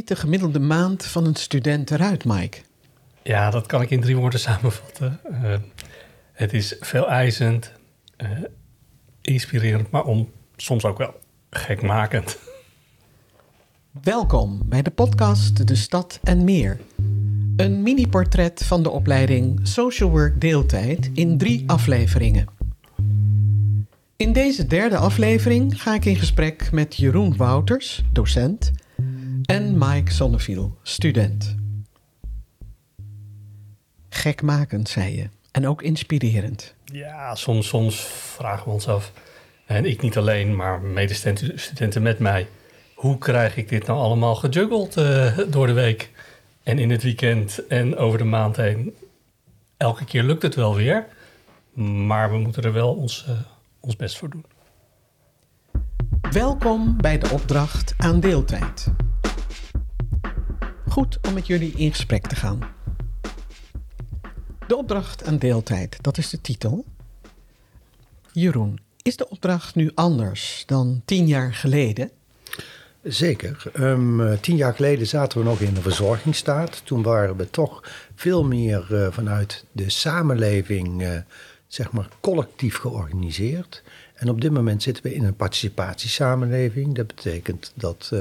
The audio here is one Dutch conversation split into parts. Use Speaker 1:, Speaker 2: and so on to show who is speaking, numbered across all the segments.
Speaker 1: ziet de gemiddelde maand van een student eruit, Mike?
Speaker 2: Ja, dat kan ik in drie woorden samenvatten. Uh, het is veel eisend, uh, inspirerend, maar om, soms ook wel gekmakend.
Speaker 1: Welkom bij de podcast De Stad en Meer. Een mini-portret van de opleiding Social Work Deeltijd in drie afleveringen. In deze derde aflevering ga ik in gesprek met Jeroen Wouters, docent, en Mike Sonneviel, student. Gekmakend, zei je, en ook inspirerend.
Speaker 2: Ja, soms, soms vragen we ons af, en ik niet alleen, maar medestudenten met mij, hoe krijg ik dit nou allemaal gejuggeld uh, door de week en in het weekend en over de maand heen? Elke keer lukt het wel weer, maar we moeten er wel ons, uh, ons best voor doen.
Speaker 1: Welkom bij de opdracht aan deeltijd. Goed om met jullie in gesprek te gaan. De opdracht aan deeltijd, dat is de titel. Jeroen, is de opdracht nu anders dan tien jaar geleden?
Speaker 3: Zeker. Um, tien jaar geleden zaten we nog in de verzorgingsstaat. Toen waren we toch veel meer uh, vanuit de samenleving, uh, zeg maar, collectief georganiseerd. En op dit moment zitten we in een participatiesamenleving. Dat betekent dat uh,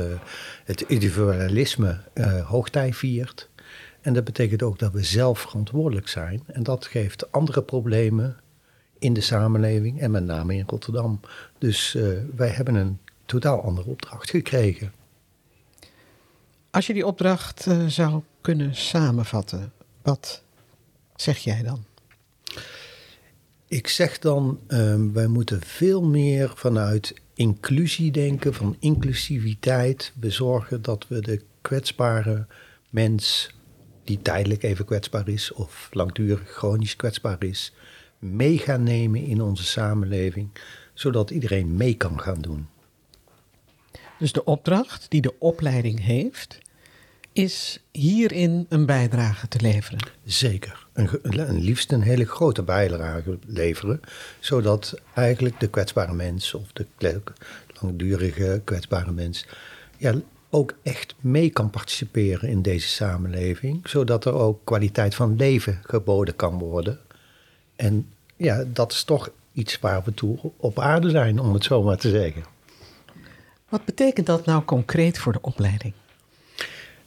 Speaker 3: het individualisme hoogtij viert. En dat betekent ook dat we zelf verantwoordelijk zijn. En dat geeft andere problemen in de samenleving en met name in Rotterdam. Dus wij hebben een totaal andere opdracht gekregen.
Speaker 1: Als je die opdracht zou kunnen samenvatten, wat zeg jij dan?
Speaker 3: Ik zeg dan, uh, wij moeten veel meer vanuit inclusie denken, van inclusiviteit. We zorgen dat we de kwetsbare mens, die tijdelijk even kwetsbaar is of langdurig chronisch kwetsbaar is, mee gaan nemen in onze samenleving, zodat iedereen mee kan gaan doen.
Speaker 1: Dus de opdracht die de opleiding heeft, is hierin een bijdrage te leveren.
Speaker 3: Zeker. Een, liefst een hele grote bijdrage leveren, zodat eigenlijk de kwetsbare mens of de langdurige kwetsbare mens ja, ook echt mee kan participeren in deze samenleving, zodat er ook kwaliteit van leven geboden kan worden. En ja, dat is toch iets waar we toe op aarde zijn, om het zo maar te zeggen.
Speaker 1: Wat betekent dat nou concreet voor de opleiding?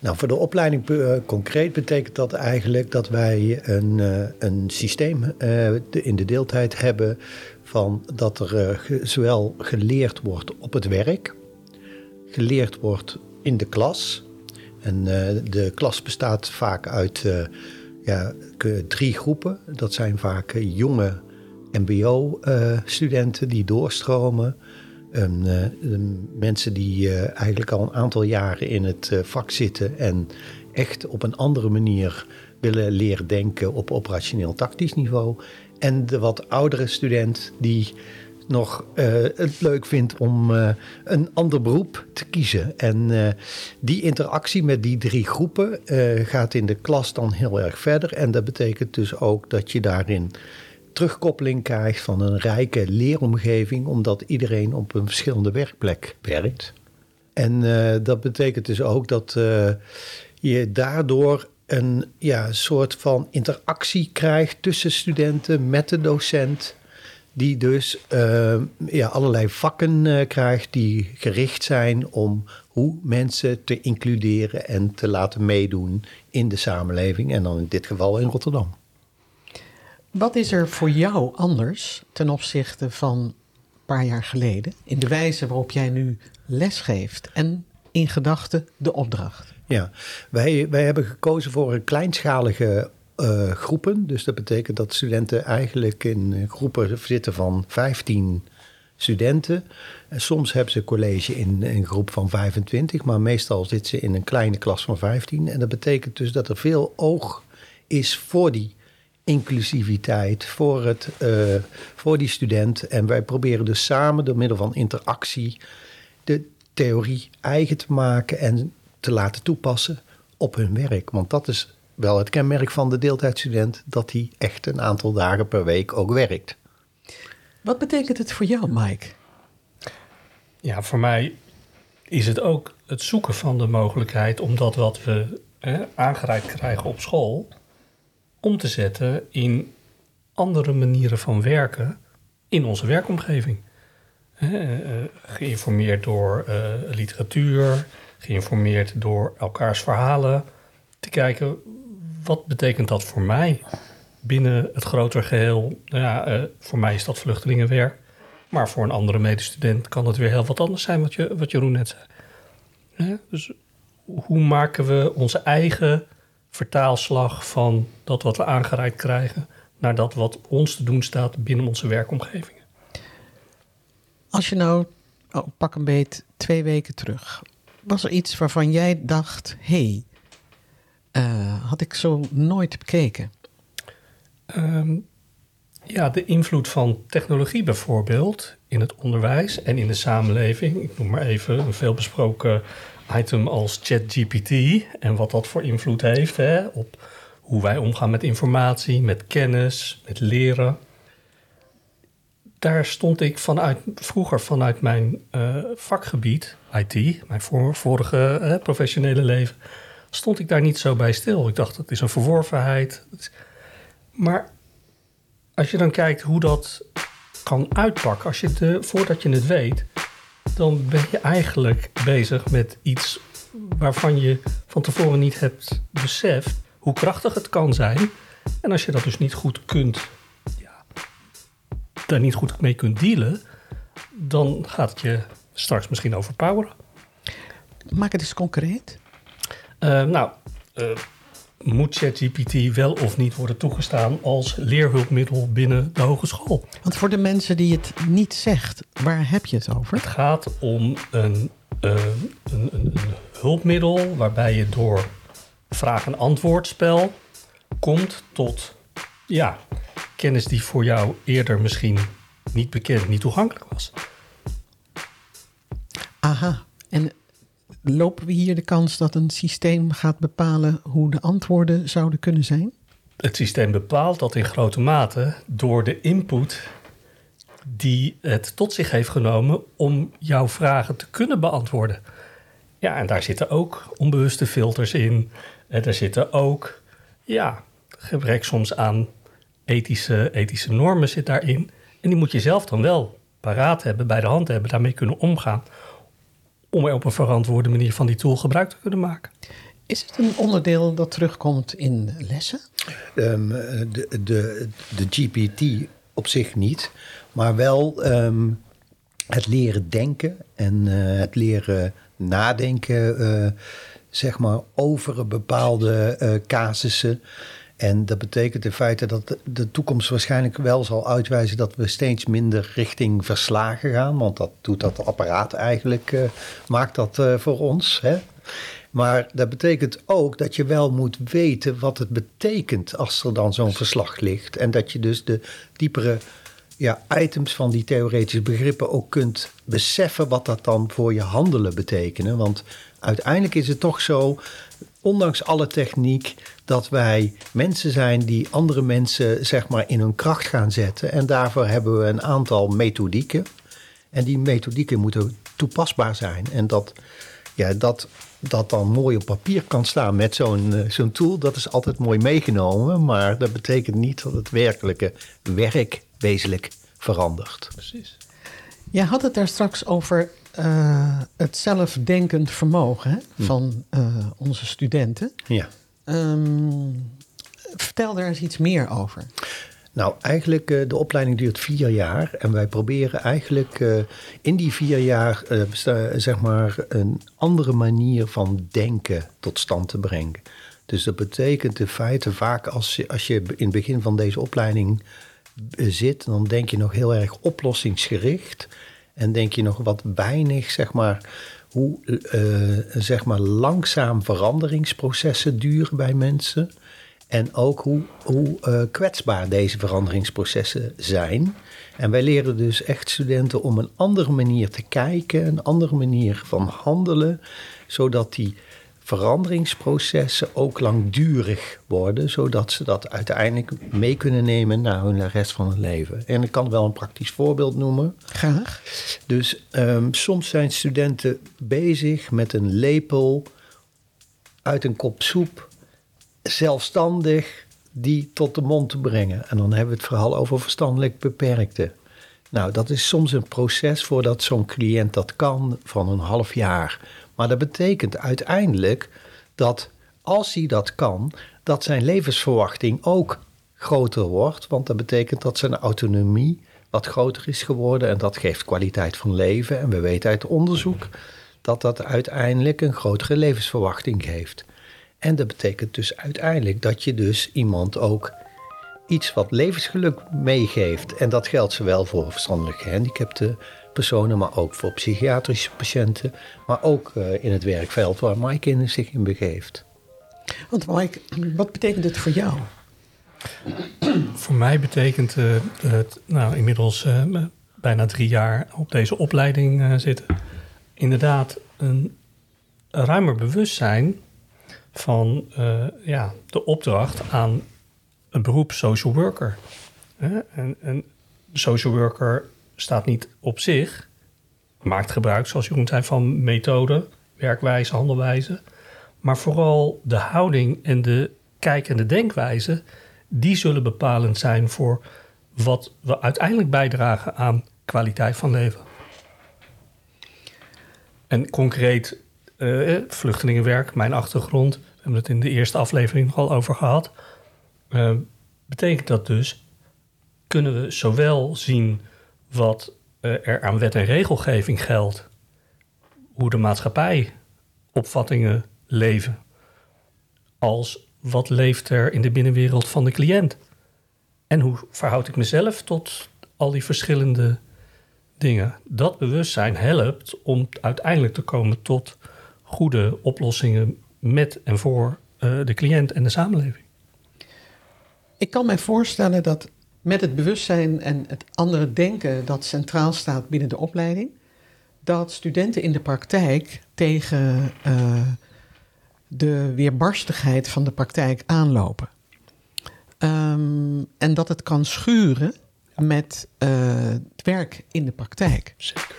Speaker 3: Nou, voor de opleiding uh, concreet betekent dat eigenlijk dat wij een, uh, een systeem de, in de deeltijd hebben van dat er zowel geleerd wordt op het werk, geleerd wordt in de klas. En de klas bestaat vaak uit ja, drie groepen. Dat zijn vaak jonge MBO-studenten die doorstromen. Um, uh, mensen die uh, eigenlijk al een aantal jaren in het uh, vak zitten en echt op een andere manier willen leren denken op operationeel tactisch niveau. En de wat oudere student die nog het leuk vindt om een ander beroep te kiezen. En die interactie met die drie groepen gaat in de klas dan heel erg verder. En dat betekent dus ook dat je daarin terugkoppeling krijgt van een rijke leeromgeving, omdat iedereen op een verschillende werkplek werkt. En uh, dat betekent dus ook dat uh, je daardoor een ja, soort van interactie krijgt tussen studenten met de docent. Die dus uh, ja, allerlei vakken krijgt die gericht zijn om hoe mensen te includeren en te laten meedoen in de samenleving. En dan in dit geval in Rotterdam.
Speaker 1: Wat is er voor jou anders ten opzichte van een paar jaar geleden in de wijze waarop jij nu lesgeeft en in gedachten de opdracht?
Speaker 3: Ja, wij, wij hebben gekozen voor een kleinschalige uh, groepen. Dus dat betekent dat studenten eigenlijk in groepen zitten van 15 studenten. En soms hebben ze college in een groep van 25, maar meestal zitten ze in een kleine klas van 15. En dat betekent dus dat er veel oog is voor die inclusiviteit voor, het, uh, voor die student. En wij proberen dus samen door middel van interactie de theorie eigen te maken en te laten toepassen op hun werk. Want dat is wel het kenmerk van de deeltijdstudent, dat hij echt een aantal dagen per week ook werkt.
Speaker 1: Wat betekent het voor jou, Mike?
Speaker 2: Ja, voor mij is het ook het zoeken van de mogelijkheid om dat wat we aangereikt krijgen op school om te zetten in andere manieren van werken in onze werkomgeving. Uh, geïnformeerd door uh, literatuur, geïnformeerd door elkaars verhalen. Te kijken, wat betekent dat voor mij binnen het grotere geheel? Nou ja, voor mij is dat vluchtelingenwerk. Maar voor een andere medestudent kan het weer heel wat anders zijn, wat, je, wat Jeroen net zei. dus hoe maken we onze eigen vertaalslag van dat wat we aangereikt krijgen naar dat wat ons te doen staat binnen onze werkomgevingen.
Speaker 1: Als je nou, oh, pak een beet, twee weken terug, was er iets waarvan jij dacht: hé, hey, uh, had ik zo nooit bekeken?
Speaker 2: Um, ja, de invloed van technologie bijvoorbeeld in het onderwijs en in de samenleving. Ik noem maar even een veelbesproken item als ChatGPT en wat dat voor invloed heeft hè, op hoe wij omgaan met informatie, met kennis, met leren. Daar stond ik vanuit, vroeger vanuit mijn uh, vakgebied, IT, mijn vorige uh, professionele leven, stond ik daar niet zo bij stil. Ik dacht, het is een verworvenheid. Maar als je dan kijkt hoe dat kan uitpakken, als je de, voordat je het weet, dan ben je eigenlijk bezig met iets waarvan je van tevoren niet hebt beseft hoe krachtig het kan zijn. En als je dat dus niet goed kunt, ja, daar niet goed mee kunt dealen, dan gaat het je straks misschien overpoweren.
Speaker 1: Maak het eens concreet.
Speaker 2: Uh, nou, uh, moet ChatGPT wel of niet worden toegestaan als leerhulpmiddel binnen de hogeschool?
Speaker 1: Want voor de mensen die het niet zegt, waar heb je het over?
Speaker 2: Het gaat om een, uh, een, een, een hulpmiddel waarbij je door vraag- en antwoordspel komt tot ja, kennis die voor jou eerder misschien niet bekend, niet toegankelijk was.
Speaker 1: Aha, en lopen we hier de kans dat een systeem gaat bepalen hoe de antwoorden zouden kunnen zijn?
Speaker 2: Het systeem bepaalt dat in grote mate door de input die het tot zich heeft genomen om jouw vragen te kunnen beantwoorden. Ja, en daar zitten ook onbewuste filters in. En daar zitten ook, ja, gebrek soms aan ethische, ethische normen zit daarin. En die moet je zelf dan wel paraat hebben, bij de hand hebben, daarmee kunnen omgaan om er op een verantwoorde manier van die tool gebruik te kunnen maken.
Speaker 1: Is het een onderdeel dat terugkomt in lessen?
Speaker 3: Um, de, de, de GPT op zich niet, maar wel um, het leren denken en uh, het leren nadenken, uh, zeg maar, over bepaalde uh, casussen. En dat betekent in feite dat de toekomst waarschijnlijk wel zal uitwijzen dat we steeds minder richting verslagen gaan. Want dat doet dat apparaat eigenlijk, uh, maakt dat uh, voor ons. Hè? Maar dat betekent ook dat je wel moet weten wat het betekent als er dan zo'n verslag ligt. En dat je dus de diepere ja, items van die theoretische begrippen ook kunt beseffen wat dat dan voor je handelen betekenen. Want uiteindelijk is het toch zo, ondanks alle techniek, dat wij mensen zijn die andere mensen zeg maar in hun kracht gaan zetten. En daarvoor hebben we een aantal methodieken. En die methodieken moeten toepasbaar zijn. En dat, ja, dat, dat dan mooi op papier kan staan met zo'n uh, zo'n tool, dat is altijd mooi meegenomen. Maar dat betekent niet dat het werkelijke werk wezenlijk verandert.
Speaker 2: Precies.
Speaker 1: Jij had het daar straks over uh, het zelfdenkend vermogen hè, hm. van uh, onze studenten.
Speaker 3: Ja.
Speaker 1: Um, vertel daar eens iets meer over.
Speaker 3: Nou, eigenlijk uh, de opleiding duurt vier jaar. En wij proberen eigenlijk in die vier jaar zeg maar een andere manier van denken tot stand te brengen. Dus dat betekent in feite vaak als, je, als je in het begin van deze opleiding zit, dan denk je nog heel erg oplossingsgericht. En denk je nog wat weinig, zeg maar, hoe uh, zeg maar langzaam veranderingsprocessen duren bij mensen. En ook hoe, hoe uh, kwetsbaar deze veranderingsprocessen zijn. En wij leren dus echt studenten om een andere manier te kijken, een andere manier van handelen, zodat die veranderingsprocessen ook langdurig worden, zodat ze dat uiteindelijk mee kunnen nemen naar de rest van hun leven. En ik kan wel een praktisch voorbeeld noemen.
Speaker 1: Graag.
Speaker 3: Dus ehm, soms zijn studenten bezig met een lepel uit een kop soep, zelfstandig die tot de mond te brengen. En dan hebben we het verhaal over verstandelijk beperkte. Nou, dat is soms een proces voordat zo'n cliënt dat kan van een half jaar. Maar dat betekent uiteindelijk dat als hij dat kan, dat zijn levensverwachting ook groter wordt. Want dat betekent dat zijn autonomie wat groter is geworden en dat geeft kwaliteit van leven. En we weten uit onderzoek dat dat uiteindelijk een grotere levensverwachting geeft. En dat betekent dus uiteindelijk dat je dus iemand ook iets wat levensgeluk meegeeft. En dat geldt zowel voor verstandelijk gehandicapte personen, maar ook voor psychiatrische patiënten, maar ook uh, in het werkveld waar Mike zich in begeeft.
Speaker 1: Want Mike, wat betekent het voor jou?
Speaker 2: Voor mij betekent uh, het nou, inmiddels uh, bijna drie jaar op deze opleiding zitten. Inderdaad, een ruimer bewustzijn van ja, de opdracht aan een beroep social worker. En, en social worker staat niet op zich, maakt gebruik, zoals Jeroen zei, van methoden, werkwijze, handelwijze. Maar vooral de houding en de kijk en de denkwijze, die zullen bepalend zijn voor wat we uiteindelijk bijdragen aan kwaliteit van leven. En concreet, uh, vluchtelingenwerk, mijn achtergrond, we hebben het in de eerste aflevering al over gehad. Uh, betekent dat dus, kunnen we zowel zien wat uh, er aan wet en regelgeving geldt, hoe de maatschappij opvattingen leven, als wat leeft er in de binnenwereld van de cliënt. En hoe verhoud ik mezelf tot al die verschillende dingen. Dat bewustzijn helpt om uiteindelijk te komen tot goede oplossingen met en voor uh, de cliënt en de samenleving.
Speaker 1: Ik kan mij voorstellen dat met het bewustzijn en het andere denken dat centraal staat binnen de opleiding, dat studenten in de praktijk tegen uh, de weerbarstigheid van de praktijk aanlopen. Um, en dat het kan schuren met uh, het werk in de praktijk.
Speaker 3: Zeker.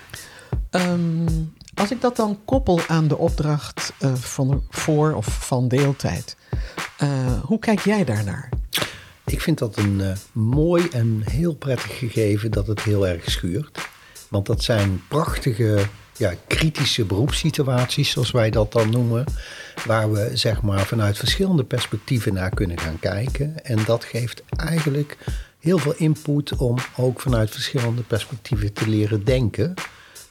Speaker 1: Um, als ik dat dan koppel aan de opdracht uh, van voor of van deeltijd, hoe kijk jij daarnaar?
Speaker 3: Ik vind dat een uh, mooi en heel prettig gegeven dat het heel erg schuurt. Want dat zijn prachtige, ja, kritische beroepssituaties, zoals wij dat dan noemen. Waar we zeg maar vanuit verschillende perspectieven naar kunnen gaan kijken. En dat geeft eigenlijk heel veel input om ook vanuit verschillende perspectieven te leren denken.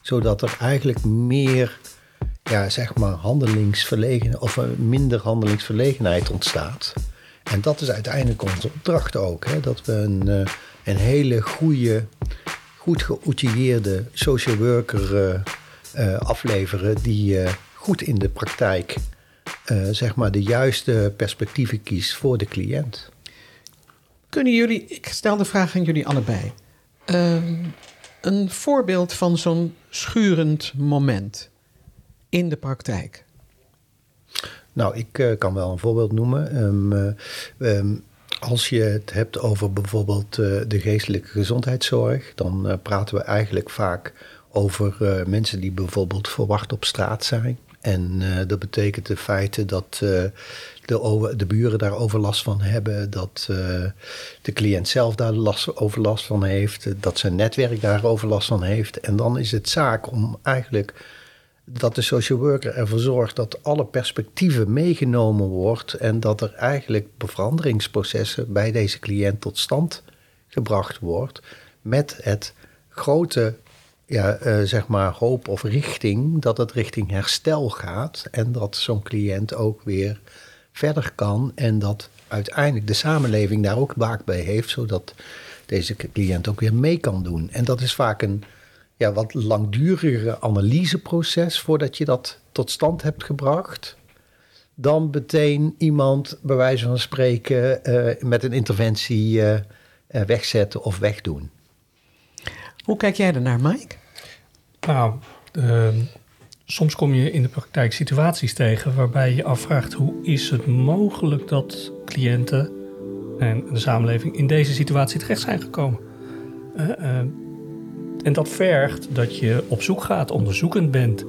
Speaker 3: Zodat er eigenlijk meer ja, zeg maar handelingsverlegen of minder handelingsverlegenheid ontstaat. En dat is uiteindelijk onze opdracht ook. Hè? Dat we een, eh, een hele goede, goed geoutilleerde social worker uh, uh, afleveren die goed in de praktijk zeg maar de juiste perspectieven kiest voor de cliënt.
Speaker 1: Kunnen jullie, ik stel de vraag aan jullie allebei. Ehm, een voorbeeld van zo'n schurend moment in de praktijk.
Speaker 3: Nou, ik uh, kan wel een voorbeeld noemen. Um, um, als je het hebt over bijvoorbeeld uh, de geestelijke gezondheidszorg, dan praten we eigenlijk vaak over mensen die bijvoorbeeld verwacht op straat zijn. En dat betekent de feiten dat de, de, buren daar overlast van hebben, dat de cliënt zelf daar last, overlast van heeft, dat zijn netwerk daar overlast van heeft. En dan is het zaak om eigenlijk dat de social worker ervoor zorgt dat alle perspectieven meegenomen wordt en dat er eigenlijk veranderingsprocessen bij deze cliënt tot stand gebracht wordt met het grote ja, uh, zeg maar hoop of richting dat het richting herstel gaat en dat zo'n cliënt ook weer verder kan en dat uiteindelijk de samenleving daar ook baat bij heeft zodat deze cliënt ook weer mee kan doen. En dat is vaak een ja, wat langdurige analyseproces voordat je dat tot stand hebt gebracht. Dan meteen iemand, bij wijze van spreken, uh, met een interventie uh, uh, wegzetten of wegdoen.
Speaker 1: Hoe kijk jij ernaar, Mike?
Speaker 2: Nou, ehm, soms kom je in de praktijk situaties tegen waarbij je je afvraagt hoe is het mogelijk dat cliënten en de samenleving in deze situatie terecht zijn gekomen. Uh, uh, en dat vergt dat je op zoek gaat, onderzoekend bent,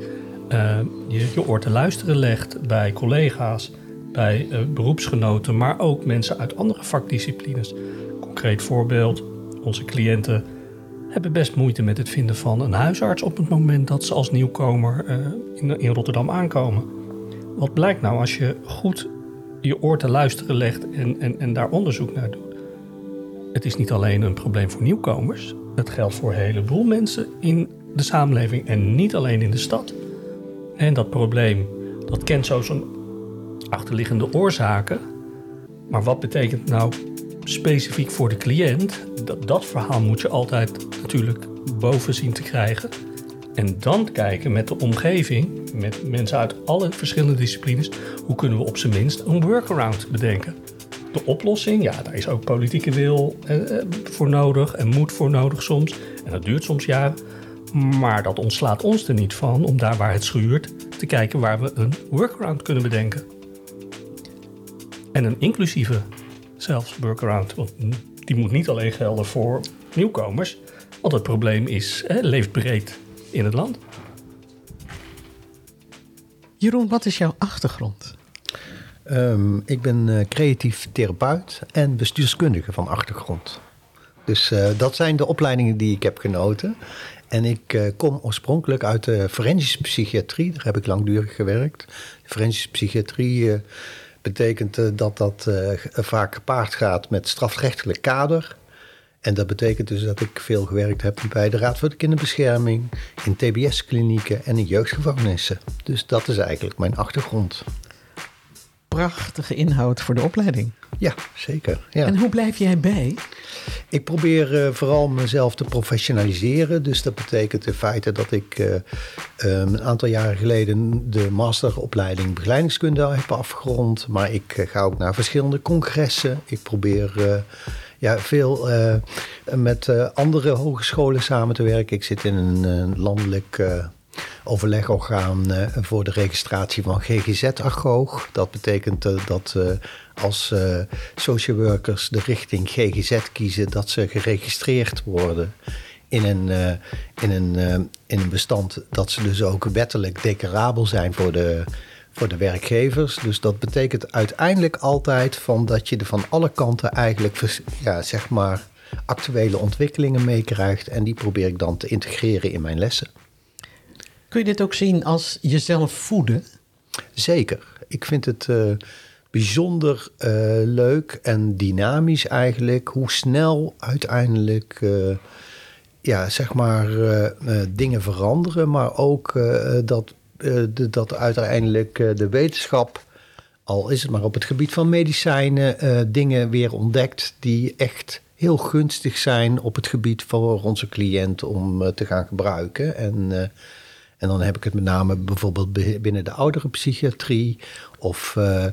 Speaker 2: uh, je je oor te luisteren legt bij collega's, bij beroepsgenoten, maar ook mensen uit andere vakdisciplines. Concreet voorbeeld, onze cliënten hebben best moeite met het vinden van een huisarts op het moment dat ze als nieuwkomer uh, in, in, Rotterdam aankomen. Wat blijkt nou als je goed je oor te luisteren legt en, en, en daar onderzoek naar doet? Het is niet alleen een probleem voor nieuwkomers, het geldt voor een heleboel mensen in de samenleving en niet alleen in de stad. En dat probleem, dat kent zo zijn achterliggende oorzaken. Maar wat betekent nou specifiek voor de cliënt, dat, dat verhaal moet je altijd natuurlijk boven zien te krijgen. En dan kijken met de omgeving, met mensen uit alle verschillende disciplines, hoe kunnen we op zijn minst een workaround bedenken. De oplossing, ja, daar is ook politieke wil eh, eh voor nodig en moed voor nodig soms. En dat duurt soms jaren. Maar dat ontslaat ons er niet van om daar waar het schuurt te kijken waar we een workaround kunnen bedenken. En een inclusieve zelfs workaround. Want die moet niet alleen gelden voor nieuwkomers, want het probleem is, hè, leeft breed in het land.
Speaker 1: Jeroen, wat is jouw achtergrond?
Speaker 3: Um, ik ben uh, creatief therapeut en bestuurskundige van achtergrond. Dus uh, dat zijn de opleidingen die ik heb genoten. En ik uh, kom oorspronkelijk uit de forensische psychiatrie. Daar heb ik langdurig gewerkt. Forensische psychiatrie betekent dat dat vaak gepaard gaat met strafrechtelijk kader. En dat betekent dus dat ik veel gewerkt heb bij de Raad voor de Kinderbescherming, in TBS-klinieken en in jeugdgevangenissen. Dus dat is eigenlijk mijn achtergrond.
Speaker 1: Prachtige inhoud voor de opleiding.
Speaker 3: Ja, zeker. Ja.
Speaker 1: En hoe blijf jij bij?
Speaker 3: Ik probeer uh, vooral mezelf te professionaliseren. Dus dat betekent in feite dat ik uh, um, een aantal jaren geleden de masteropleiding begeleidingskunde heb afgerond. Maar ik uh, ga ook naar verschillende congressen. Ik probeer ja, veel met andere hogescholen samen te werken. Ik zit in een landelijk overlegorgaan uh, voor de registratie van GGZ-agoog. Dat betekent uh, dat uh, als social workers de richting GGZ kiezen, dat ze geregistreerd worden in een, in een, in een bestand. Dat ze dus ook wettelijk declarabel zijn voor de, voor de werkgevers. Dus dat betekent uiteindelijk altijd van dat je er van alle kanten eigenlijk, ja, zeg maar, actuele ontwikkelingen meekrijgt. En die probeer ik dan te integreren in mijn lessen.
Speaker 1: Kun je dit ook zien als jezelf voeden?
Speaker 3: Zeker. Ik vind het uh, bijzonder uh, leuk en dynamisch eigenlijk hoe snel uiteindelijk uh, ja, zeg maar, dingen veranderen, maar ook dat, dat uiteindelijk de wetenschap, al is het maar op het gebied van medicijnen, dingen weer ontdekt die echt heel gunstig zijn op het gebied voor onze cliënt om te gaan gebruiken. En en dan heb ik het met name bijvoorbeeld binnen de oudere psychiatrie of uh,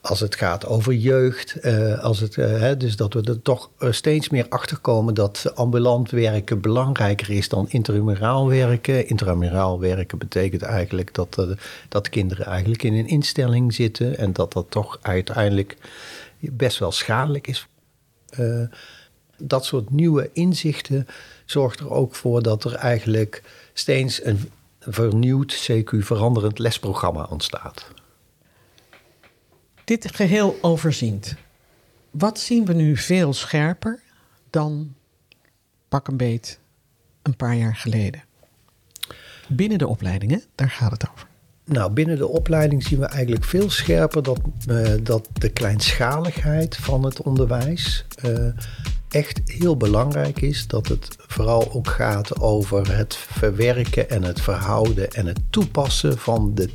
Speaker 3: als het gaat over jeugd. Uh, als het, uh, hè, dus dat we er toch steeds meer achter komen dat ambulant werken belangrijker is dan intramuraal werken. Intramuraal werken betekent eigenlijk dat, dat kinderen eigenlijk in een instelling zitten en dat dat toch uiteindelijk best wel schadelijk is. dat soort nieuwe inzichten zorgt er ook voor dat er eigenlijk steeds een vernieuwd, CQ veranderend lesprogramma ontstaat.
Speaker 1: Dit geheel overziend. Wat zien we nu veel scherper dan pak een beet een paar jaar geleden? Binnen de opleidingen, daar gaat het over.
Speaker 3: Nou, binnen de opleiding zien we eigenlijk veel scherper dat, uh, dat de kleinschaligheid van het onderwijs uh, echt heel belangrijk is. Dat het vooral ook gaat over het verwerken en het verhouden en het toepassen van de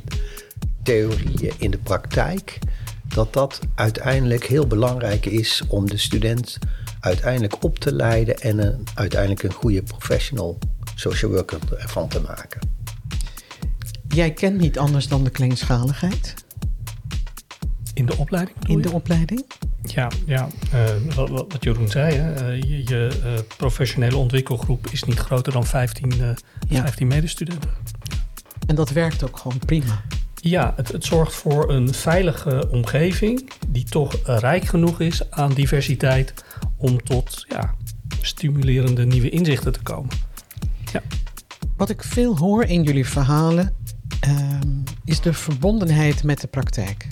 Speaker 3: theorieën in de praktijk. Dat dat uiteindelijk heel belangrijk is om de student uiteindelijk op te leiden en een, uiteindelijk een goede professional social worker ervan te maken.
Speaker 1: Jij kent niet anders dan de kleinschaligheid?
Speaker 2: In de opleiding?
Speaker 1: In de opleiding?
Speaker 2: Ja, ja uh, wat, wat, Jeroen zei, hè, uh, je, je uh, professionele ontwikkelgroep is niet groter dan 15, ja. 15 medestudenten.
Speaker 1: En dat werkt ook gewoon prima.
Speaker 2: Ja, het, het zorgt voor een veilige omgeving die toch rijk genoeg is aan diversiteit om tot ja, stimulerende nieuwe inzichten te komen. Ja.
Speaker 1: Wat ik veel hoor in jullie verhalen ehm, is de verbondenheid met de praktijk.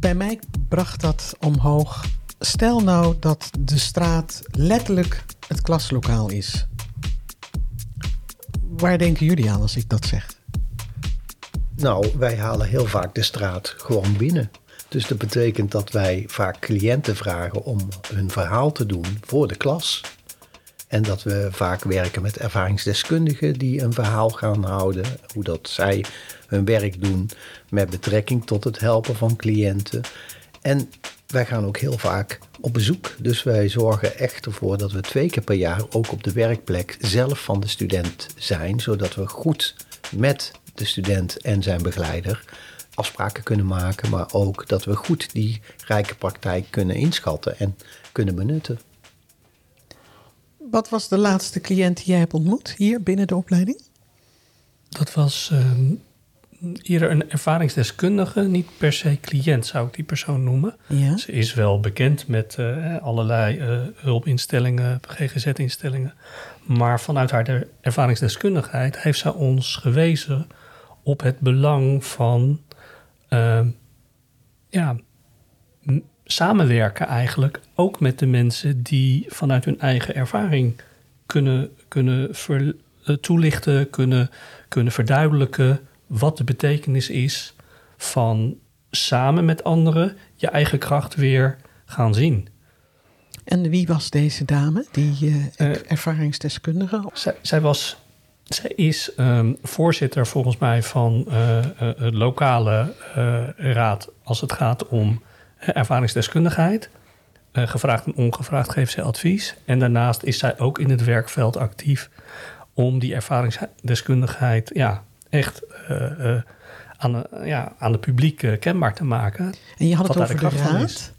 Speaker 1: Bij mij bracht dat omhoog. Stel nou dat de straat letterlijk het klaslokaal is. Waar denken jullie aan als ik dat zeg?
Speaker 3: Nou, wij halen heel vaak de straat gewoon binnen. Dus dat betekent dat wij vaak cliënten vragen om hun verhaal te doen voor de klas. En dat we vaak werken met ervaringsdeskundigen die een verhaal gaan houden. Hoe dat zij hun werk doen met betrekking tot het helpen van cliënten. En wij gaan ook heel vaak op bezoek. Dus wij zorgen echt ervoor dat we twee keer per jaar ook op de werkplek zelf van de student zijn. Zodat we goed met de student en zijn begeleider afspraken kunnen maken. Maar ook dat we goed die rijke praktijk kunnen inschatten en kunnen benutten.
Speaker 1: Wat was de laatste cliënt die jij hebt ontmoet hier binnen de opleiding?
Speaker 2: Dat was uh, eerder een ervaringsdeskundige, niet per se cliënt zou ik die persoon noemen.
Speaker 1: Ja.
Speaker 2: Ze is wel bekend met uh, allerlei uh, hulpinstellingen, GGZ-instellingen. Maar vanuit haar ervaringsdeskundigheid heeft zij ons gewezen op het belang van uh, ja, samenwerken eigenlijk ook met de mensen die vanuit hun eigen ervaring kunnen, kunnen ver, uh, toelichten, kunnen, kunnen verduidelijken wat de betekenis is van samen met anderen je eigen kracht weer gaan zien.
Speaker 1: En wie was deze dame, die uh, ervaringsdeskundige?
Speaker 2: Zij, zij, was, zij is um, voorzitter volgens mij van uh, uh, lokale raad als het gaat om ervaringsdeskundigheid. gevraagd en ongevraagd geeft zij advies. En daarnaast is zij ook in het werkveld actief om die ervaringsdeskundigheid ja, echt uh, uh, aan, de, ja, aan het publiek kenbaar te maken.
Speaker 1: En je had het over de, de raad? Is.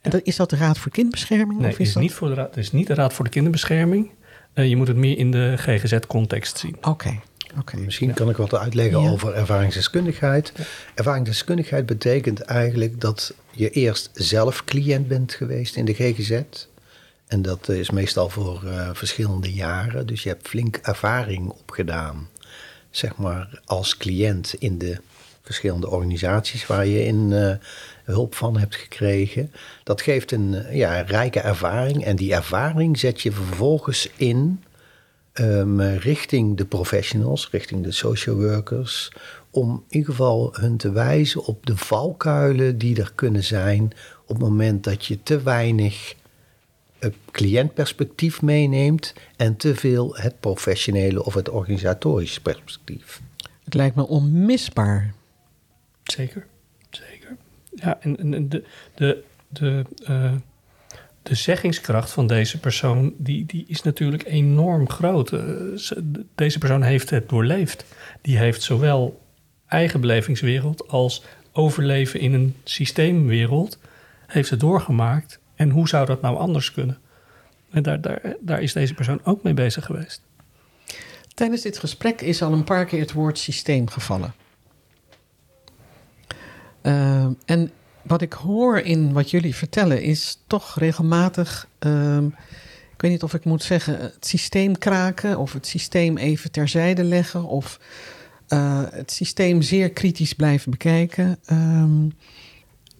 Speaker 1: En dat, is dat de Raad voor Kinderbescherming?
Speaker 2: Nee,
Speaker 1: of is
Speaker 2: is
Speaker 1: dat...
Speaker 2: niet voor de raad, het is niet de Raad voor de Kinderbescherming. je moet het meer in de GGZ-context zien.
Speaker 1: Oké. Okay. Okay.
Speaker 3: Misschien ja. kan ik wat uitleggen ja. over ervaringsdeskundigheid. Ja. Ervaringsdeskundigheid betekent eigenlijk dat je eerst zelf cliënt bent geweest in de GGZ. En dat is meestal voor uh, verschillende jaren. Dus je hebt flink ervaring opgedaan zeg maar, als cliënt in de verschillende organisaties waar je in uh, hulp van hebt gekregen. Dat geeft een ja, rijke ervaring en die ervaring zet je vervolgens in um, richting de professionals, richting de social workers, om in ieder geval hun te wijzen op de valkuilen die er kunnen zijn op het moment dat je te weinig cliëntperspectief meeneemt en te veel het professionele of het organisatorische perspectief.
Speaker 1: Het lijkt me onmisbaar.
Speaker 2: Zeker, zeker. Ja, en, en de, de, de, uh, de zeggingskracht van deze persoon, die, die is natuurlijk enorm groot. Uh, deze persoon heeft het doorleefd. Die heeft zowel eigen belevingswereld als overleven in een systeemwereld, heeft het doorgemaakt en hoe zou dat nou anders kunnen? En daar, daar, daar is deze persoon ook mee bezig geweest.
Speaker 1: Tijdens dit gesprek is al een paar keer het woord systeem gevallen. Uh, en wat ik hoor in wat jullie vertellen is toch regelmatig, uh, ik weet niet of ik moet zeggen, het systeem kraken of het systeem even terzijde leggen of uh, het systeem zeer kritisch blijven bekijken. Um,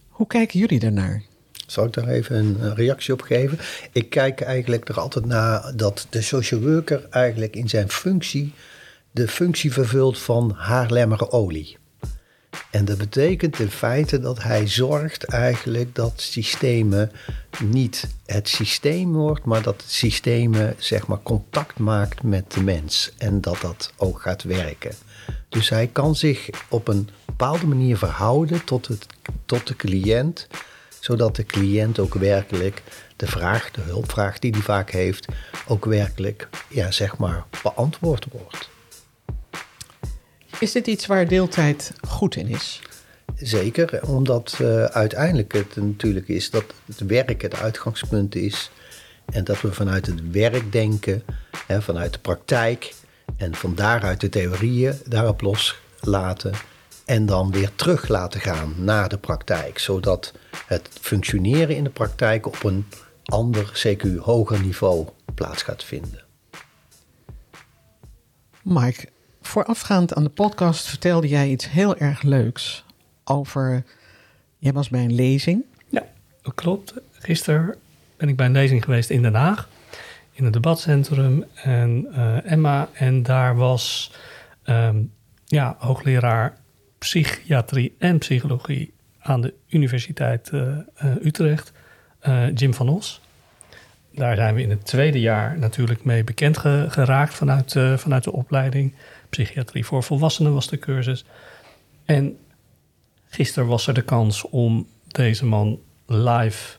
Speaker 1: hoe kijken jullie daarnaar?
Speaker 3: Zal ik daar even een reactie op geven? Ik kijk eigenlijk er altijd naar dat de social worker eigenlijk in zijn functie de functie vervult van haarlemmer olie. En dat betekent in feite dat hij zorgt eigenlijk dat systemen niet het systeem wordt, maar dat systemen zeg maar contact maakt met de mens en dat dat ook gaat werken. Dus hij kan zich op een bepaalde manier verhouden tot, het, tot de cliënt zodat de cliënt ook werkelijk de vraag, de hulpvraag die hij vaak heeft, ook werkelijk, ja, zeg maar, beantwoord wordt.
Speaker 1: Is dit iets waar deeltijd goed in is?
Speaker 3: Zeker, omdat uh, uiteindelijk het natuurlijk is dat het werk het uitgangspunt is. En dat we vanuit het werk denken, hè, vanuit de praktijk, En van daaruit de theorieën daarop loslaten. En dan weer terug laten gaan naar de praktijk. Zodat het functioneren in de praktijk op een ander, CQ hoger niveau plaats gaat vinden.
Speaker 1: Mike, voorafgaand aan de podcast vertelde jij iets heel erg leuks over. Jij was bij een lezing.
Speaker 2: Ja, dat klopt. Gisteren ben ik bij een lezing geweest in Den Haag, in het debatcentrum. En uh, Emma, en daar was um, ja, hoogleraar psychiatrie en psychologie aan de Universiteit uh, uh, Utrecht, Jim van Os. Daar zijn we in het tweede jaar natuurlijk mee bekend ge geraakt vanuit, vanuit de opleiding. Psychiatrie voor volwassenen was de cursus. En gisteren was er de kans om deze man live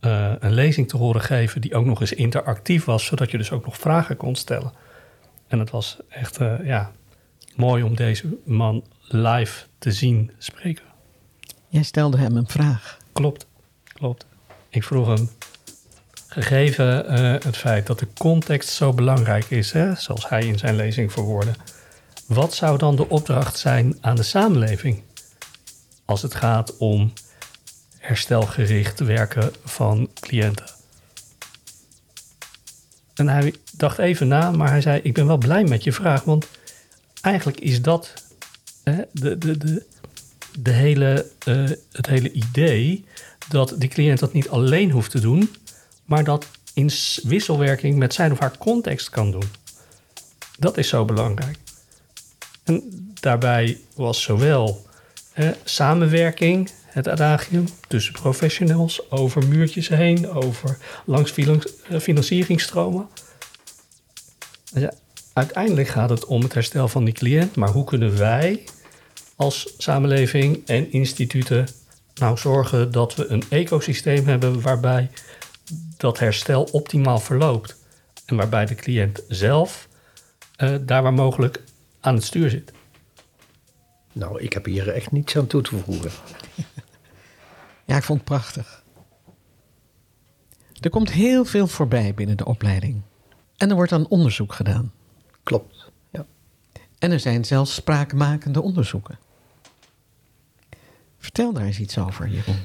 Speaker 2: uh, een lezing te horen geven die ook nog eens interactief was, zodat je dus ook nog vragen kon stellen. En het was echt uh, ja, mooi om deze man live te zien spreken.
Speaker 1: Jij stelde hem een vraag.
Speaker 2: Klopt, klopt. Ik vroeg hem, gegeven uh, het feit dat de context zo belangrijk is, hè, zoals hij in zijn lezing verwoordde, wat zou dan de opdracht zijn aan de samenleving als het gaat om herstelgericht werken van cliënten. En hij dacht even na, maar hij zei: Ik ben wel blij met je vraag, want eigenlijk is dat hè, de, de, de, de hele, uh, het hele idee dat de cliënt dat niet alleen hoeft te doen, maar dat in wisselwerking met zijn of haar context kan doen. Dat is zo belangrijk. En daarbij was zowel samenwerking het adagium tussen professionals, over muurtjes heen, over langs eh, financieringstromen. Uiteindelijk gaat het om het herstel van die cliënt, maar hoe kunnen wij als samenleving en instituten nou zorgen dat we een ecosysteem hebben waarbij dat herstel optimaal verloopt en waarbij de cliënt zelf uh, daar waar mogelijk aan het stuur zit.
Speaker 3: Nou, ik heb hier echt niets aan toe te voegen.
Speaker 1: Ja, ik vond het prachtig. Er komt heel veel voorbij binnen de opleiding. En er wordt dan onderzoek gedaan.
Speaker 3: Klopt, ja.
Speaker 1: En er zijn zelfs spraakmakende onderzoeken. Vertel daar eens iets over, Jeroen.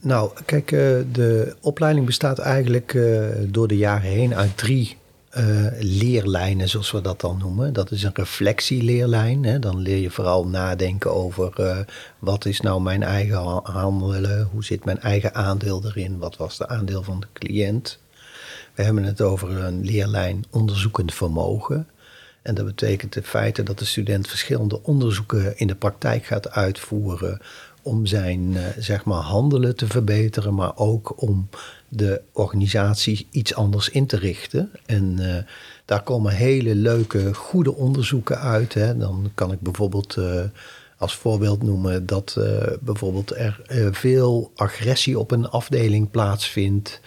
Speaker 3: Nou, kijk, eh, de opleiding bestaat eigenlijk eh, door de jaren heen uit drie uh, leerlijnen, zoals we dat dan noemen. Dat is een reflectieleerlijn. Hè. Dan leer je vooral nadenken over uh, wat is nou mijn eigen handelen, hoe zit mijn eigen aandeel erin, wat was de aandeel van de cliënt. We hebben het over een leerlijn onderzoekend vermogen. En dat betekent het feit dat de student verschillende onderzoeken in de praktijk gaat uitvoeren om zijn uh, zeg maar handelen te verbeteren, maar ook om de organisatie iets anders in te richten. En uh, daar komen hele leuke, goede onderzoeken uit. Hè. Dan kan ik bijvoorbeeld uh, als voorbeeld noemen dat bijvoorbeeld er veel agressie op een afdeling plaatsvindt.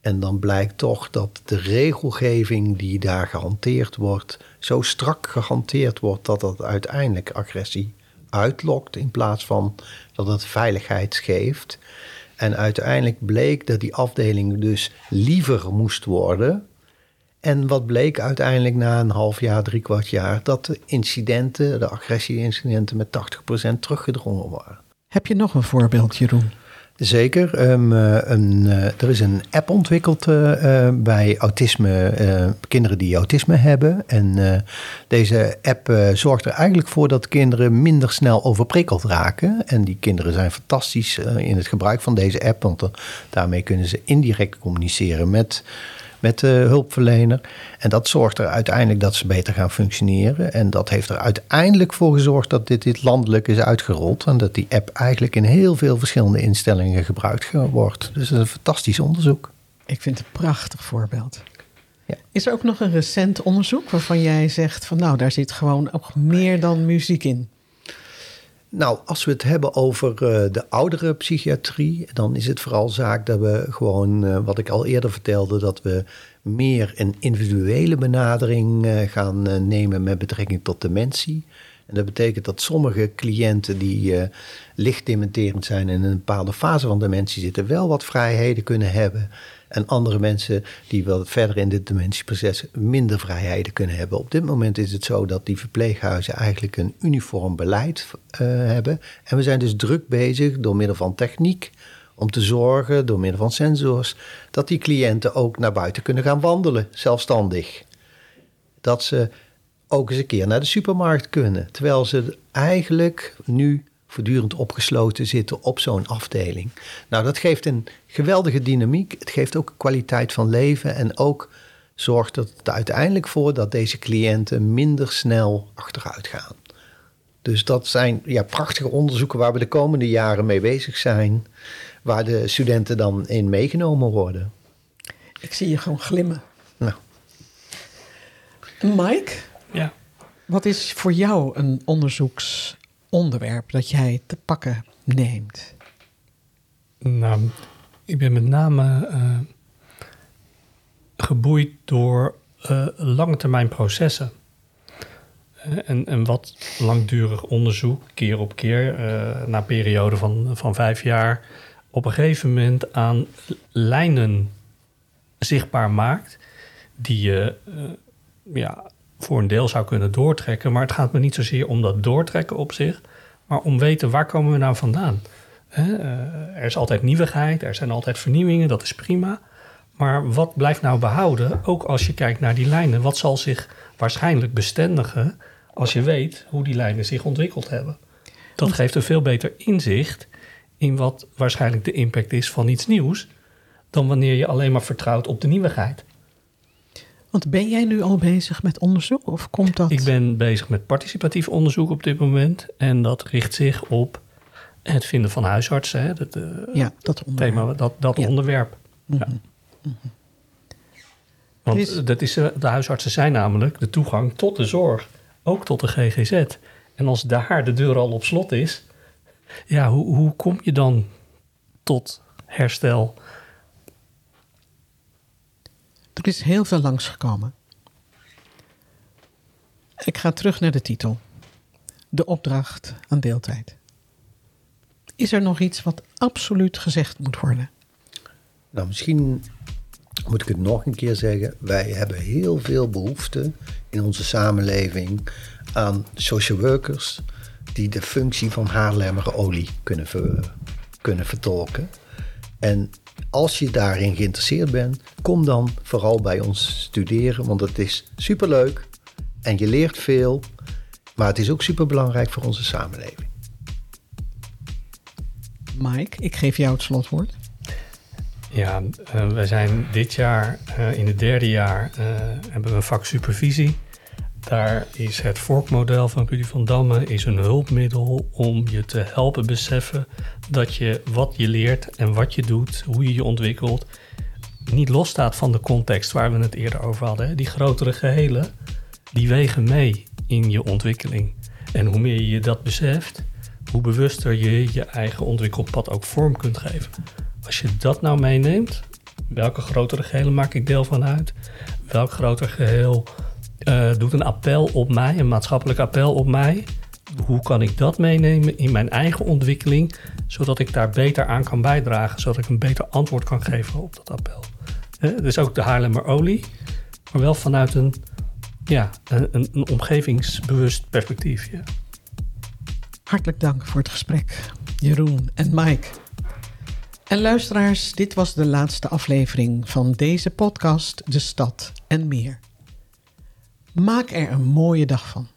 Speaker 3: En dan blijkt toch dat de regelgeving die daar gehanteerd wordt, zo strak gehanteerd wordt dat dat uiteindelijk agressie uitlokt in plaats van dat het veiligheid geeft. En uiteindelijk bleek dat die afdeling dus liever moest worden. En wat bleek uiteindelijk na een half jaar, drie kwart jaar, dat de incidenten, de agressie-incidenten met 80% teruggedrongen waren.
Speaker 1: Heb je nog een voorbeeld, Jeroen?
Speaker 3: Zeker. Um, een, uh, er is een app ontwikkeld uh, bij autisme, kinderen die autisme hebben. En deze app zorgt er eigenlijk voor dat kinderen minder snel overprikkeld raken. En die kinderen zijn fantastisch in het gebruik van deze app, want daarmee kunnen ze indirect communiceren met met de hulpverlener. En dat zorgt er uiteindelijk dat ze beter gaan functioneren. En dat heeft er uiteindelijk voor gezorgd dat dit, dit landelijk is uitgerold. En dat die app eigenlijk in heel veel verschillende instellingen gebruikt wordt. Dus dat is een fantastisch onderzoek.
Speaker 1: Ik vind het een prachtig voorbeeld. Ja. Is er ook nog een recent onderzoek waarvan jij zegt van nou, daar zit gewoon ook meer dan muziek in?
Speaker 3: Nou, als we het hebben over uh, de oudere psychiatrie, dan is het vooral zaak dat we gewoon, uh, wat ik al eerder vertelde, dat we meer een individuele benadering uh, gaan nemen met betrekking tot dementie. En dat betekent dat sommige cliënten die uh, licht dementerend zijn en in een bepaalde fase van dementie zitten, wel wat vrijheden kunnen hebben. En andere mensen die wel verder in dit dementieproces minder vrijheden kunnen hebben. Op dit moment is het zo dat die verpleeghuizen eigenlijk een uniform beleid uh, hebben. En we zijn dus druk bezig door middel van techniek om te zorgen, door middel van sensors, dat die cliënten ook naar buiten kunnen gaan wandelen, zelfstandig. Dat ze ook eens een keer naar de supermarkt kunnen. Terwijl ze eigenlijk nu voortdurend opgesloten zitten op zo'n afdeling. Nou, dat geeft een geweldige dynamiek. Het geeft ook kwaliteit van leven en ook zorgt er uiteindelijk voor dat deze cliënten minder snel achteruit gaan. Dus dat zijn ja, prachtige onderzoeken waar we de komende jaren mee bezig zijn, waar de studenten dan in meegenomen worden.
Speaker 1: Ik zie je gewoon glimmen.
Speaker 3: Nou.
Speaker 1: Mike?
Speaker 2: Ja.
Speaker 1: Wat is voor jou een onderzoeksonderwerp dat jij te pakken neemt?
Speaker 2: Nou, ik ben met name uh, geboeid door uh, lange termijn processen. En, en wat langdurig onderzoek, keer op keer, na een periode van, van vijf jaar, op een gegeven moment aan lijnen zichtbaar maakt, die je ja, voor een deel zou kunnen doortrekken. Maar het gaat me niet zozeer om dat doortrekken op zich, maar om weten waar komen we nou vandaan. Hè? er is altijd nieuwigheid, er zijn altijd vernieuwingen, dat is prima. Maar wat blijft nou behouden, ook als je kijkt naar die lijnen? Wat zal zich waarschijnlijk bestendigen als je weet hoe die lijnen zich ontwikkeld hebben? Dat geeft een veel beter inzicht in wat waarschijnlijk de impact is van iets nieuws, dan wanneer je alleen maar vertrouwt op de nieuwigheid.
Speaker 1: Want ben jij nu al bezig met onderzoek of komt dat?
Speaker 2: Ik ben bezig met participatief onderzoek op dit moment. En dat richt zich op het vinden van huisartsen. Hè, dat, uh,
Speaker 1: ja, dat onderwerp.
Speaker 2: Thema, dat, dat ja. onderwerp. Mm -hmm. ja. mm -hmm. Want. Dat is, de huisartsen zijn namelijk de toegang tot de zorg. Ook tot de GGZ. En als daar de deur al op slot is... Ja, hoe, hoe kom je dan tot herstel
Speaker 1: er is heel veel langsgekomen. Ik ga terug naar de titel. De opdracht aan deeltijd. Is er nog iets wat absoluut gezegd moet worden?
Speaker 3: Nou, misschien moet ik het nog een keer zeggen. Wij hebben heel veel behoefte in onze samenleving aan social workers die de functie van haarlemmere olie kunnen, kunnen vertolken. En als je daarin geïnteresseerd bent, kom dan vooral bij ons studeren, want het is superleuk en je leert veel, maar het is ook superbelangrijk voor onze samenleving.
Speaker 1: Mike, ik geef jou het slotwoord.
Speaker 2: Ja, uh, we zijn dit jaar uh, in het derde jaar uh, hebben we een vak supervisie. Daar is het vorkmodel van Rudy van Damme is een hulpmiddel om je te helpen beseffen dat je wat je leert en wat je doet, hoe je je ontwikkelt, niet losstaat van de context waar we het eerder over hadden. Die grotere gehelen, die wegen mee in je ontwikkeling. En hoe meer je dat beseft, hoe bewuster je je eigen ontwikkelpad ook vorm kunt geven. Als je dat nou meeneemt, welke grotere gehelen maak ik deel van uit? Welk groter geheel uh, doet een appel op mij, een maatschappelijk appel op mij. Hoe kan ik dat meenemen in mijn eigen ontwikkeling, zodat ik daar beter aan kan bijdragen, zodat ik een beter antwoord kan geven op dat appel. Dus ook de Haarlemmer olie, maar wel vanuit een, ja, een, een omgevingsbewust perspectief. Ja.
Speaker 1: Hartelijk dank voor het gesprek, Jeroen en Mike. En luisteraars, dit was de laatste aflevering van deze podcast De Stad en Meer. Maak er een mooie dag van.